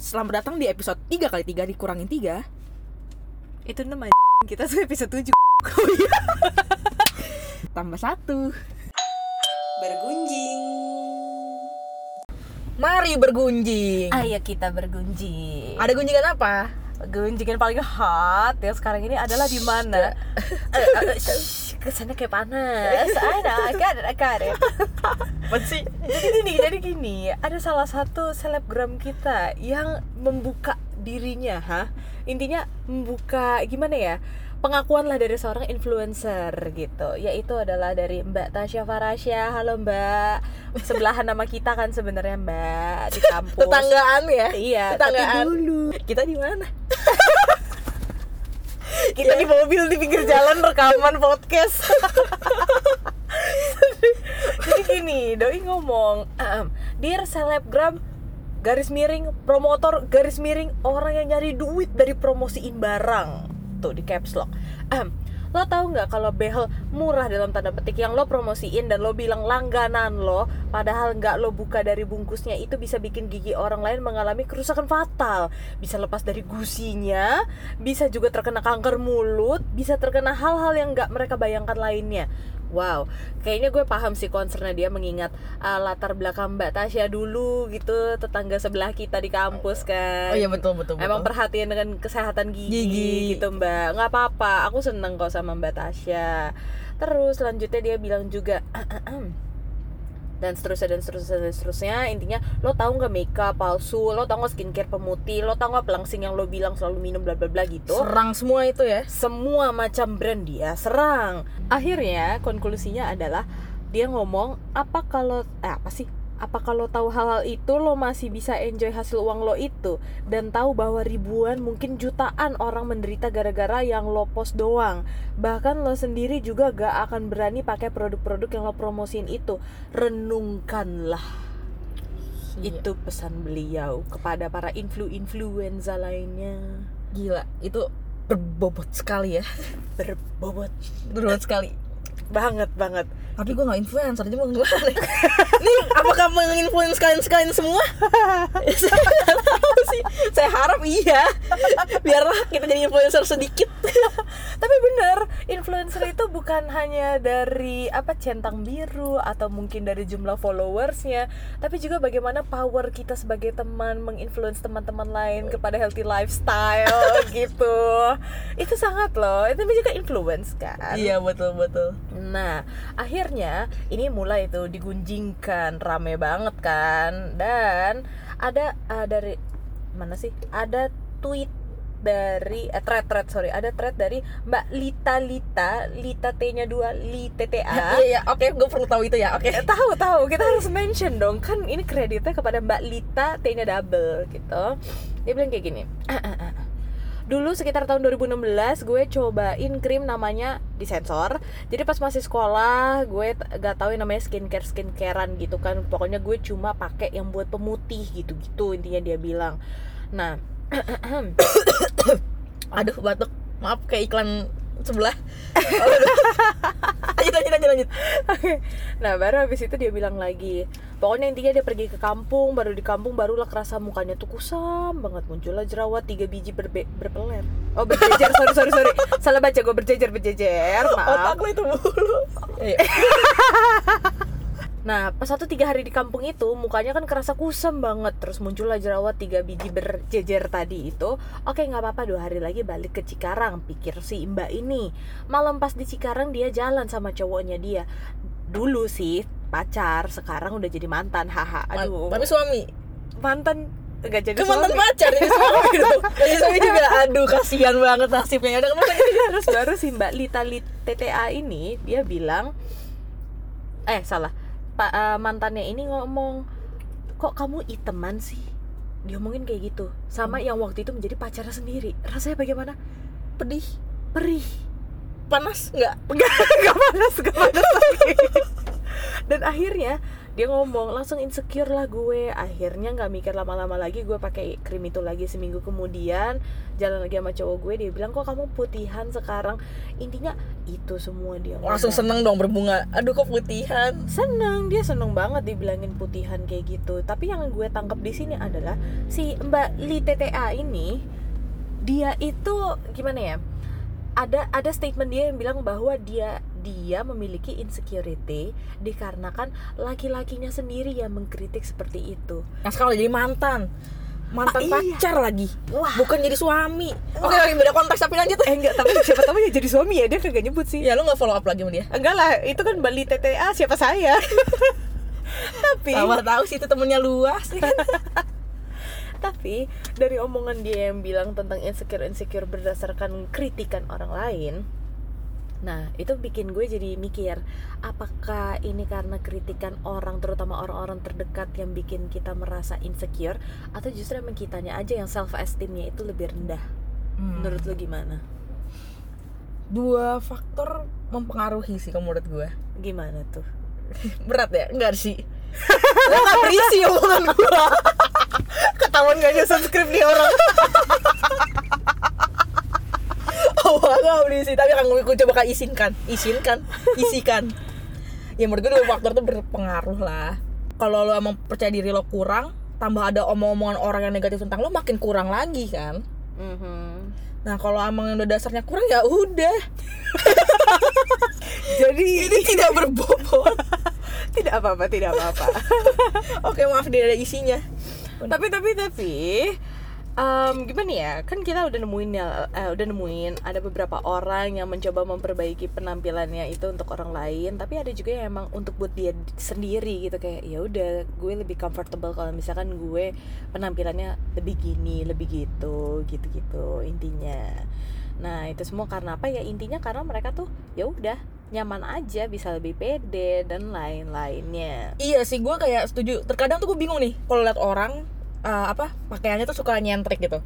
Selamat datang di episode 3 kali 3 dikurangin 3 Itu nama kita tuh episode 7 Tambah satu. Bergunjing. Mari bergunjing. Ayo kita bergunjing. Ada gunjingan apa? Gunjingan paling hot yang sekarang ini adalah di mana? Eh, eh, shh, Kesannya kayak panas. Ada, agak ada, agak ada Apa sih? Jadi gini, jadi gini Ada salah satu selebgram kita Yang membuka dirinya ha? Intinya membuka, gimana ya pengakuan lah dari seorang influencer gitu yaitu adalah dari Mbak Tasya Farasya halo Mbak sebelahan nama kita kan sebenarnya Mbak di kampus Tetanggaan ya? iya Tetanggaan. tapi dulu Kita di mana? kita di mobil di pinggir jalan rekaman podcast gini doi ngomong "Ahem, dear selebgram garis miring promotor garis miring orang yang nyari duit dari promosiin barang. Tuh di caps lock. Ahem, lo tahu nggak kalau behel murah dalam tanda petik yang lo promosiin dan lo bilang langganan lo padahal nggak lo buka dari bungkusnya itu bisa bikin gigi orang lain mengalami kerusakan fatal. Bisa lepas dari gusinya bisa juga terkena kanker mulut bisa terkena hal-hal yang nggak mereka bayangkan lainnya Wow, kayaknya gue paham sih concernnya dia mengingat uh, latar belakang Mbak Tasya dulu gitu, tetangga sebelah kita di kampus kan. Oh iya betul betul, betul. Emang perhatian dengan kesehatan gigi, Gigi. gitu mbak nggak apa-apa aku seneng kok sama mbak Tasya terus selanjutnya dia bilang juga dan seterusnya dan seterusnya dan seterusnya. Intinya lo tahu nggak makeup palsu? Lo tahu nggak skincare pemutih? Lo tahu nggak pelangsing yang lo bilang selalu minum bla bla bla gitu? Serang semua itu ya? Semua macam brand dia serang. Akhirnya konklusinya adalah dia ngomong apa kalau eh, apa sih apa kalau tahu hal-hal itu lo masih bisa enjoy hasil uang lo itu? Dan tahu bahwa ribuan mungkin jutaan orang menderita gara-gara yang lo post doang. Bahkan lo sendiri juga gak akan berani pakai produk-produk yang lo promosiin itu. Renungkanlah. Iya. itu pesan beliau kepada para influ-influenza lainnya. Gila, itu berbobot sekali ya. Berbobot. Berbobot sekali banget banget Tapi gue gak influencer, jadi mau nih? Apakah menginfluence kalian-kalian semua? saya nggak tahu sih Saya harap iya Biarlah kita jadi influencer sedikit tapi bener influencer itu bukan hanya dari apa centang biru atau mungkin dari jumlah followersnya tapi juga bagaimana power kita sebagai teman menginfluence teman-teman lain kepada healthy lifestyle gitu. Itu sangat loh itu juga influence kan? Iya betul-betul Nah, akhirnya ini mulai itu digunjingkan rame banget kan? Dan ada uh, dari mana sih? Ada tweet dari eh, thread thread sorry. Ada thread dari Mbak Lita Lita Lita T-nya dua Li TTA Iya, iya, oke, gue perlu tahu itu ya, oke. Eh, tahu tahu. Kita harus mention dong. Kan ini kreditnya kepada Mbak Lita T-nya double gitu. Dia bilang kayak gini. Dulu sekitar tahun 2016 gue cobain krim namanya disensor. Jadi pas masih sekolah gue t- gak tahu yang namanya skincare skincarean gitu kan. Pokoknya gue cuma pakai yang buat pemutih gitu gitu intinya dia bilang. Nah Aduh, batuk. Maaf, kayak iklan sebelah. Lanjut, lanjut, lanjut, lanjut. Oke. Nah baru habis itu dia bilang lagi Pokoknya intinya dia pergi ke kampung Baru di kampung barulah kerasa mukanya tuh kusam banget. Muncullah jerawat tiga biji berbe berpeler. Oh berjejer. Sorry sorry sorry. Salah baca gue berjejer berjejer. Otak Maaf lu itu mulu. Iya. Nah pas satu tiga hari di kampung itu Mukanya kan kerasa kusam banget. Terus muncullah jerawat tiga biji berjejer tadi itu. Oke nggak apa-apa dua hari lagi balik ke Cikarang. Pikir si mbak ini. Malam pas di Cikarang dia jalan sama cowoknya dia. Dulu sih pacar Sekarang udah jadi mantan. Haha Aduh. Tapi suami? Mantan Gak jadi Ke mantan suami. pacar, jadi suami gitu. Jadi suami juga, aduh kasihan banget nasibnya. Udah kenapa Terus baru si mbak Lita Lit TTA ini Dia bilang Eh salah Pak eh, mantannya ini ngomong Kok kamu iteman sih? Diomongin kayak gitu Sama yang waktu itu menjadi pacarnya sendiri Rasanya bagaimana? Pedih, Perih panas, enggak? Gak, gak panas, gak panas lagi Dan akhirnya dia ngomong langsung insecure lah gue. Akhirnya nggak mikir lama-lama lagi gue pakai krim itu lagi seminggu kemudian jalan lagi sama cowok gue dia bilang kok kamu putihan sekarang? Intinya itu semua dia langsung ngomong. seneng dong berbunga aduh kok putihan? Seneng dia seneng banget dibilangin putihan kayak gitu. Tapi yang gue tangkap di sini adalah si Mbak Li TTA ini dia itu gimana ya? Ada ada statement dia yang bilang bahwa dia dia memiliki insecurity dikarenakan laki-lakinya sendiri yang mengkritik seperti itu. Nah sekarang jadi mantan. Mantan Ah, iya. pacar lagi. Wah. bukan jadi suami. Oke oke beda konteks tapi lanjut. Eh enggak tapi siapa tahu ya jadi suami ya dia kagak nyebut sih. Ya lu nggak follow up lagi sama dia? Enggak lah itu kan Mbak Li TTA siapa saya? Tapi Sama tahu sih itu temennya luas Tapi dari omongan dia yang bilang tentang insecure insecure berdasarkan kritikan orang lain, nah itu bikin gue jadi mikir apakah ini karena kritikan orang terutama orang-orang terdekat yang bikin kita merasa insecure atau justru emang kitanya aja yang self esteemnya itu lebih rendah. Hmm. Menurut lo gimana? dua faktor mempengaruhi sih kalau menurut gue Gimana tuh? berat ya enggak sih Nggak berisi omongan gue Ketahuan gak nyusun skrip nih orang. oh nggak berisi tapi akan gue coba kan isinkan. Isinkan. Isikan. Ya menurut gue dua faktor tuh berpengaruh lah. Kalau lo emang percaya diri lo kurang tambah ada omong-omongan orang yang negatif tentang lo makin kurang lagi kan? Mhm. nah kalau emang yang udah dasarnya kurang ya udah. Jadi ini tidak berbobot. Tidak apa-apa, tidak apa-apa. oke maaf dia ada isinya. Tapi tapi tapi em, gimana ya? Kan kita udah nemuin ya eh, udah nemuin ada beberapa orang yang mencoba memperbaiki penampilannya itu untuk orang lain tapi ada juga yang emang untuk buat dia sendiri gitu. Kayak ya udah gue lebih comfortable kalau misalkan gue penampilannya lebih gini lebih gitu gitu gitu intinya. Nah itu semua karena apa ya? Intinya karena mereka tuh ya udah nyaman aja bisa lebih pede dan lain-lainnya. Iya sih, gue kayak setuju. Terkadang tuh gue bingung nih, kalau liat orang uh, apa pakaiannya tuh suka nyentrik gitu.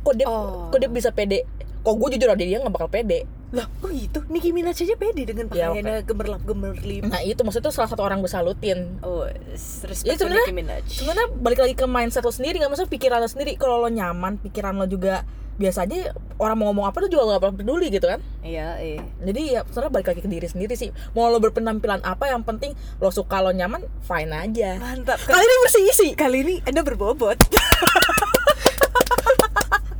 Kok dia, Oh. kok dia bisa pede? Kok gue jujur aja dia nggak bakal pede. Lah, oh gitu. Nicki Minaj aja pede dengan Ya, pakaiannya gemerlap gemerlip. Nah itu maksudnya tuh salah satu orang salutin. Oh, respect Ya, sebenarnya- Minaj. Sebenarnya balik lagi ke mindset lo sendiri, nggak maksudnya pikiran lo sendiri. Kalau lo nyaman, pikiran lo juga biasa aja. Orang mau ngomong apa tuh juga gak peduli gitu kan. Iya, eh. Jadi ya sebenarnya balik lagi ke diri sendiri sih. Mau lo berpenampilan apa, yang penting lo suka lo nyaman, fine aja. Mantap. Kali ini bersih isi. Kali ini Anda berbobot.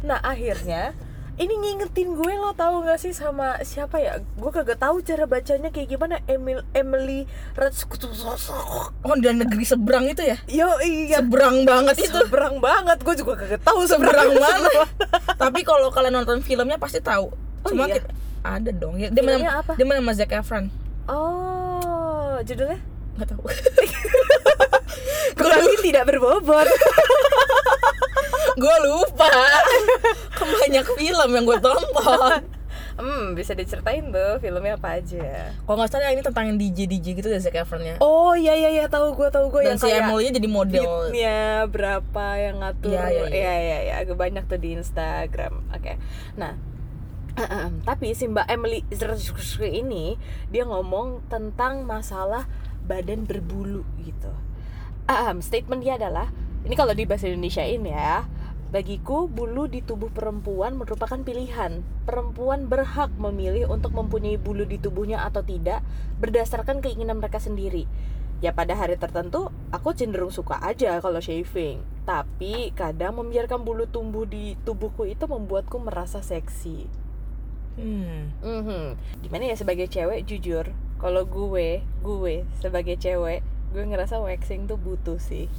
nah, akhirnya ini ngingetin gue lo tahu gak sih sama siapa ya? Gue kagak tahu cara bacanya kayak gimana. Emil Emily Ratskutu. Oh dan negeri seberang itu ya? Yo iya. Seberang banget itu. Seberang banget. Gue juga kagak tahu seberang seberang mana tapi kalau kalian nonton filmnya pasti tahu Oh, cuma iya? kita- ada dong ya dia mana apa? dia mana Zac Efron Oh, judulnya? nggak tahu Kembali tidak berbobot. Gue lupa kan banyak film yang gue tonton Hmm, bisa diceritain tuh filmnya apa aja. kalau nggak salah ini tentang DJ DJ gitu dari Zac Efronnya Oh iya iya iya tahu gue tahu gue dan yang si Emily jadi model beatnya berapa yang ngatur. Iya, iya, iya. iya iya iya, agak banyak tuh di Instagram. Oke. Nah, tapi si Mbak Emily ini dia ngomong tentang masalah badan berbulu gitu. Ahem, statement dia adalah ini kalau di bahasa Indonesia ini ya. Bagiku, bulu di tubuh perempuan merupakan pilihan. Perempuan berhak memilih untuk mempunyai bulu di tubuhnya atau tidak berdasarkan keinginan mereka sendiri. Ya pada hari tertentu, aku cenderung suka aja kalau shaving. Tapi kadang membiarkan bulu tumbuh di tubuhku itu membuatku merasa seksi. hmm. Mhm. Gimana ya sebagai cewek jujur, kalau gue, gue sebagai cewek, gue ngerasa waxing tuh butuh sih.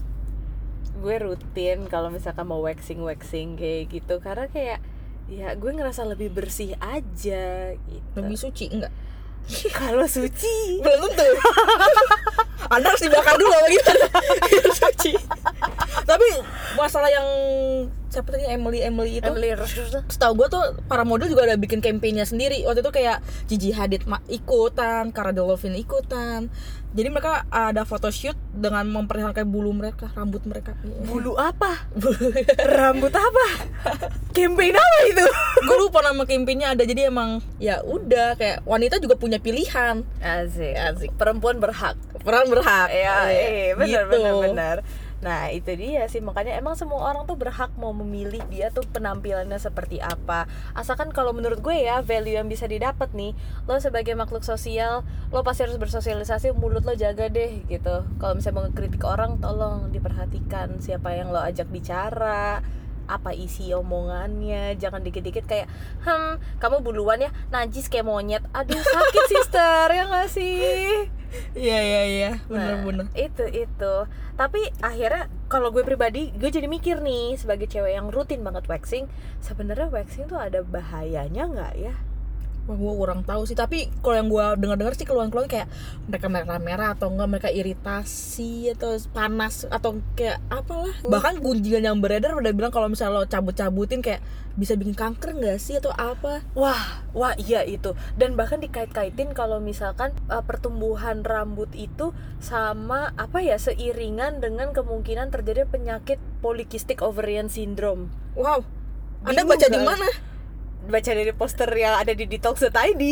Gue rutin kalau misalkan mau waxing waxing kayak gitu. Karena kayak ya gue ngerasa lebih bersih aja gitu. lebih suci enggak Kalau suci, belum tentu. Anda harus dibakar dulu biar suci. Tapi masalah yang siapa tadi Emily Emily itu Emily setahu gue tuh para model juga ada bikin campaignnya sendiri waktu itu kayak Gigi Hadid ikutan, Cara Delevingne ikutan jadi mereka ada photoshoot dengan memperlihatkan bulu mereka, rambut mereka bulu apa? Rambut apa? Campaign apa itu? gue lupa nama campaignnya ada jadi emang ya udah kayak wanita juga punya pilihan Asik. Asik. Perempuan berhak. peran berhak ya Iya, eh, benar gitu. benar benar nah itu dia sih. Makanya emang semua orang tuh berhak mau memilih dia tuh penampilannya seperti apa. Asalkan kalau menurut gue ya value yang bisa didapat nih lo sebagai makhluk sosial lo pasti harus bersosialisasi mulut lo jaga deh gitu. Kalau misalnya mau ngekritik orang tolong diperhatikan siapa yang lo ajak bicara apa isi omongannya. Jangan dikit-dikit kayak hmm kamu buluan ya najis kayak monyet. Aduh sakit sister. Ya gak sih iya iya iya. Bener Nah, itu itu. Tapi akhirnya kalau gue pribadi gue jadi mikir nih sebagai cewek yang rutin banget waxing sebenarnya waxing tuh ada bahayanya nggak ya Wah, gue kurang tahu sih. Tapi kalau yang gue dengar-dengar sih keluhan-keluhan kayak mereka merah-merah atau enggak mereka iritasi atau panas atau kayak apalah. Bahkan kunjungan yang beredar udah bilang kalau misalnya lo cabut-cabutin kayak bisa bikin kanker nggak sih atau apa? wah wah iya itu dan bahkan dikait-kaitin kalau misalkan uh, pertumbuhan rambut itu sama apa ya seiringan dengan kemungkinan terjadi penyakit polycystic ovarian syndrome Wow. Anda baca di kan? mana? Baca dari poster yang ada di detox.id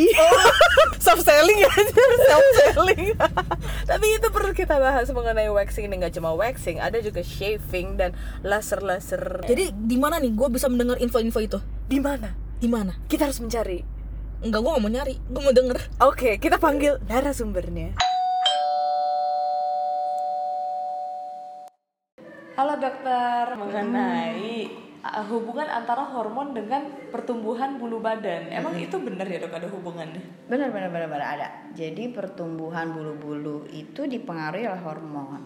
soft selling aja soft selling tapi itu perlu kita bahas mengenai waxing ini nggak cuma waxing ada juga shaving dan laser laser Jadi di mana nih? Gue bisa mendengar info-info itu? di mana? Di mana? kita harus mencari. Enggak, gue gak mau nyari. Gue mau denger. oke kita panggil narasumbernya. Halo dokter, mengenai uh, hubungan antara hormon dengan pertumbuhan bulu badan. Emang itu benar ya dok ada hubungannya? Benar benar benar benar ada. Jadi pertumbuhan bulu-bulu itu dipengaruhi oleh hormon.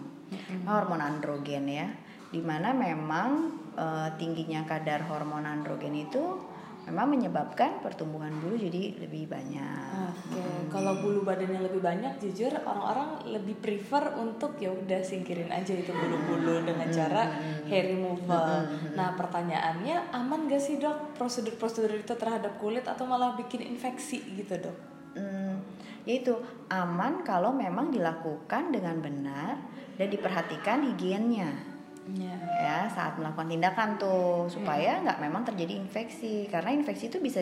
Hormon androgen ya. Di mana memang eh, tingginya kadar hormon androgen itu memang menyebabkan pertumbuhan bulu jadi lebih banyak. Oke, kalau bulu badannya lebih banyak, jujur orang-orang lebih prefer untuk ya udah singkirin aja itu bulu-bulu dengan cara hair removal. Nah, pertanyaannya aman gak sih dok prosedur-prosedur itu terhadap kulit atau malah bikin infeksi gitu dok? Hmm, yaitu aman kalau memang dilakukan dengan benar dan diperhatikan higiennya. Ya. ya saat melakukan tindakan tuh supaya nggak memang terjadi infeksi karena infeksi itu bisa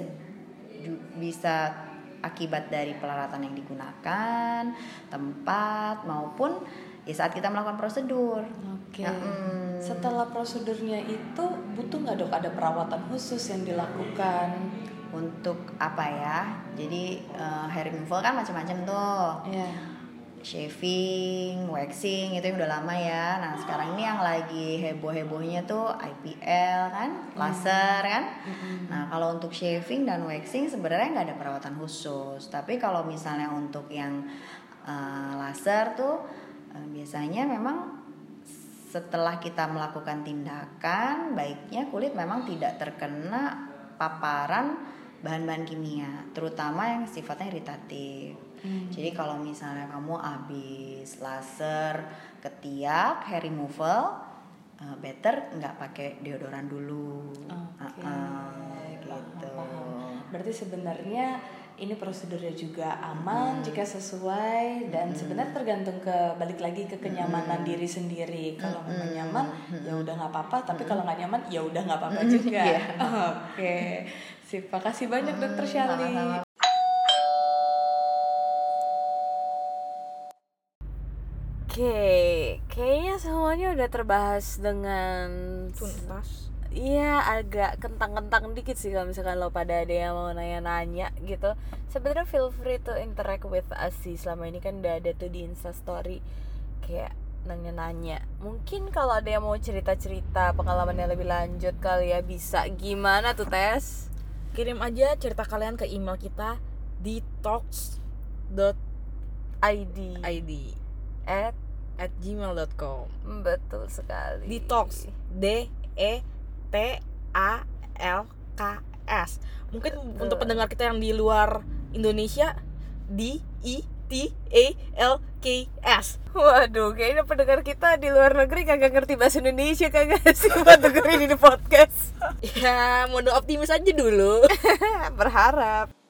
bisa akibat dari peralatan yang digunakan tempat maupun ya saat kita melakukan prosedur Oke. Mm. Setelah prosedurnya itu butuh nggak dok ada perawatan khusus yang dilakukan? untuk apa ya jadi eh, hair removal kan macam-macam tuh Ya. Shaving, waxing itu yang udah lama ya. Nah sekarang ini yang lagi heboh-hebohnya tuh IPL kan, laser kan. Nah kalau untuk shaving dan waxing sebenarnya nggak ada perawatan khusus. Tapi kalau misalnya untuk yang eh, laser tuh eh, biasanya memang setelah kita melakukan tindakan baiknya kulit memang tidak terkena paparan bahan-bahan kimia, terutama yang sifatnya iritatif. Jadi kalau misalnya kamu habis laser ketiak, hair removal, eh, better nggak pakai deodoran dulu. Oke. Uh-uh, gitu. Paham. Berarti sebenarnya ini prosedurnya juga aman jika sesuai dan sebenarnya tergantung ke balik lagi ke kenyamanan diri sendiri. Kalau memang nyaman ya udah nggak apa-apa, tapi kalau nggak nyaman ya udah nggak apa-apa juga. Iya. Oke. Sip, makasih banyak Dokter Shali. Oke, kayaknya semuanya udah terbahas dengan Tuntas. Iya agak kentang-kentang dikit sih kalau misalkan lo pada ada yang mau nanya-nanya gitu. Sebenarnya feel free to interact with us sih. Selama ini kan udah ada tuh di instastory Kayak nanya-nanya. Mungkin kalau ada yang mau cerita-cerita pengalaman yang lebih lanjut kali ya Bisa. Gimana tuh Tes? Kirim aja cerita kalian ke email kita di talks.id ID at at gmail.com Betul sekali. Detox d e t a l k s. Mungkin untuk pendengar kita yang di luar Indonesia d i t a l k s. Waduh, kayaknya pendengar kita di luar negeri kagak ngerti bahasa Indonesia kagak sih buat dengerin ini podcast. ya mode optimis aja dulu. Berharap.